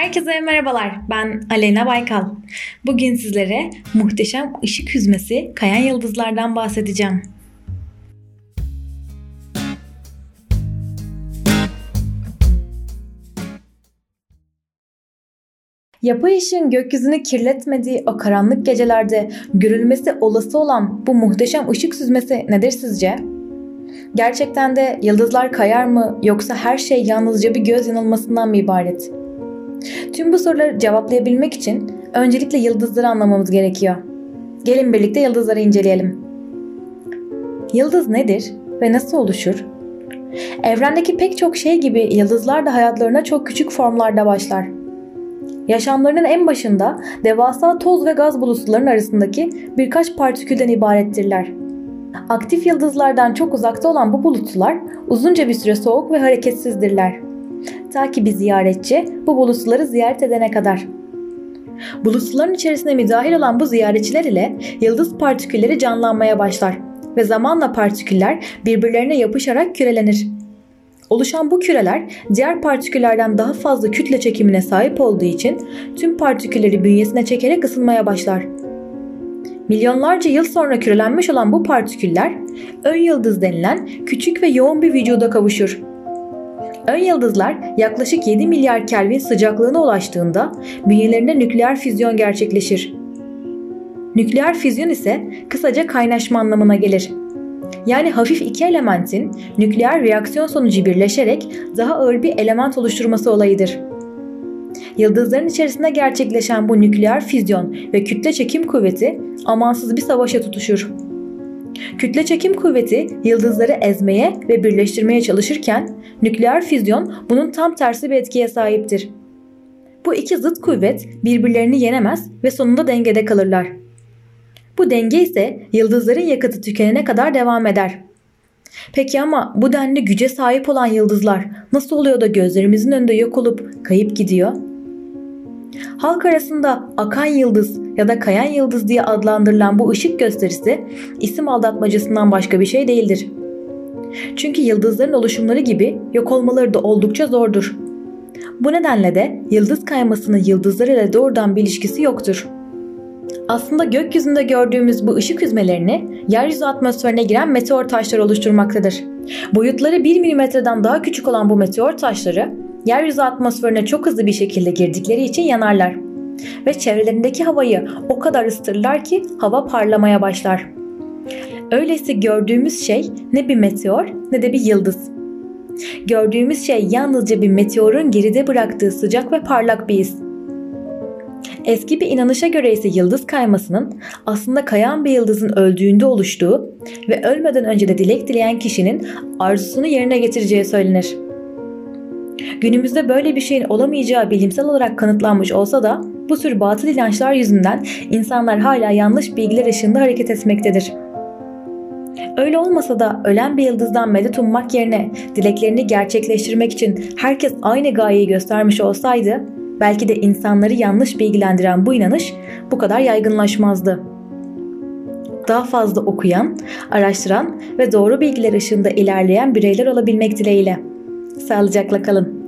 Herkese merhabalar. Ben Aleyna Baykal. Bugün sizlere muhteşem ışık hüzmesi kayan yıldızlardan bahsedeceğim. Yapay ışığın gökyüzünü kirletmediği o karanlık gecelerde görülmesi olası olan bu muhteşem ışık süzmesi nedir sizce? Gerçekten de yıldızlar kayar mı yoksa her şey yalnızca bir göz yanılmasından mı ibaret? Tüm bu soruları cevaplayabilmek için öncelikle yıldızları anlamamız gerekiyor. Gelin birlikte yıldızları inceleyelim. Yıldız nedir ve nasıl oluşur? Evrendeki pek çok şey gibi yıldızlar da hayatlarına çok küçük formlarda başlar. Yaşamlarının en başında devasa toz ve gaz bulutların arasındaki birkaç partikülden ibarettirler. Aktif yıldızlardan çok uzakta olan bu bulutlar uzunca bir süre soğuk ve hareketsizdirler. Ta ki bir ziyaretçi bu bulutları ziyaret edene kadar. Bulutların içerisine müdahil olan bu ziyaretçiler ile yıldız partikülleri canlanmaya başlar ve zamanla partiküller birbirlerine yapışarak kürelenir. Oluşan bu küreler diğer partiküllerden daha fazla kütle çekimine sahip olduğu için tüm partikülleri bünyesine çekerek ısınmaya başlar. Milyonlarca yıl sonra kürelenmiş olan bu partiküller ön yıldız denilen küçük ve yoğun bir vücuda kavuşur. Ön yıldızlar yaklaşık 7 milyar Kelvin sıcaklığına ulaştığında bünyelerinde nükleer füzyon gerçekleşir. Nükleer füzyon ise kısaca kaynaşma anlamına gelir. Yani hafif iki elementin nükleer reaksiyon sonucu birleşerek daha ağır bir element oluşturması olayıdır. Yıldızların içerisinde gerçekleşen bu nükleer füzyon ve kütle çekim kuvveti amansız bir savaşa tutuşur. Kütle çekim kuvveti yıldızları ezmeye ve birleştirmeye çalışırken nükleer füzyon bunun tam tersi bir etkiye sahiptir. Bu iki zıt kuvvet birbirlerini yenemez ve sonunda dengede kalırlar. Bu denge ise yıldızların yakıtı tükenene kadar devam eder. Peki ama bu denli güce sahip olan yıldızlar nasıl oluyor da gözlerimizin önünde yok olup kayıp gidiyor? Halk arasında akan yıldız ya da kayan yıldız diye adlandırılan bu ışık gösterisi isim aldatmacasından başka bir şey değildir. Çünkü yıldızların oluşumları gibi yok olmaları da oldukça zordur. Bu nedenle de yıldız kaymasının yıldızlar ile doğrudan bir ilişkisi yoktur. Aslında gökyüzünde gördüğümüz bu ışık hüzmelerini yeryüzü atmosferine giren meteor taşları oluşturmaktadır. Boyutları 1 milimetreden daha küçük olan bu meteor taşları yeryüzü atmosferine çok hızlı bir şekilde girdikleri için yanarlar ve çevrelerindeki havayı o kadar ısıtırlar ki hava parlamaya başlar. Öyleyse gördüğümüz şey ne bir meteor ne de bir yıldız. Gördüğümüz şey yalnızca bir meteorun geride bıraktığı sıcak ve parlak bir iz. Eski bir inanışa göre ise yıldız kaymasının aslında kayan bir yıldızın öldüğünde oluştuğu ve ölmeden önce de dilek dileyen kişinin arzusunu yerine getireceği söylenir. Günümüzde böyle bir şeyin olamayacağı bilimsel olarak kanıtlanmış olsa da bu tür batıl inançlar yüzünden insanlar hala yanlış bilgiler ışığında hareket etmektedir. Öyle olmasa da ölen bir yıldızdan medet ummak yerine dileklerini gerçekleştirmek için herkes aynı gayeyi göstermiş olsaydı belki de insanları yanlış bilgilendiren bu inanış bu kadar yaygınlaşmazdı. Daha fazla okuyan, araştıran ve doğru bilgiler ışığında ilerleyen bireyler olabilmek dileğiyle. Sağlıcakla kalın.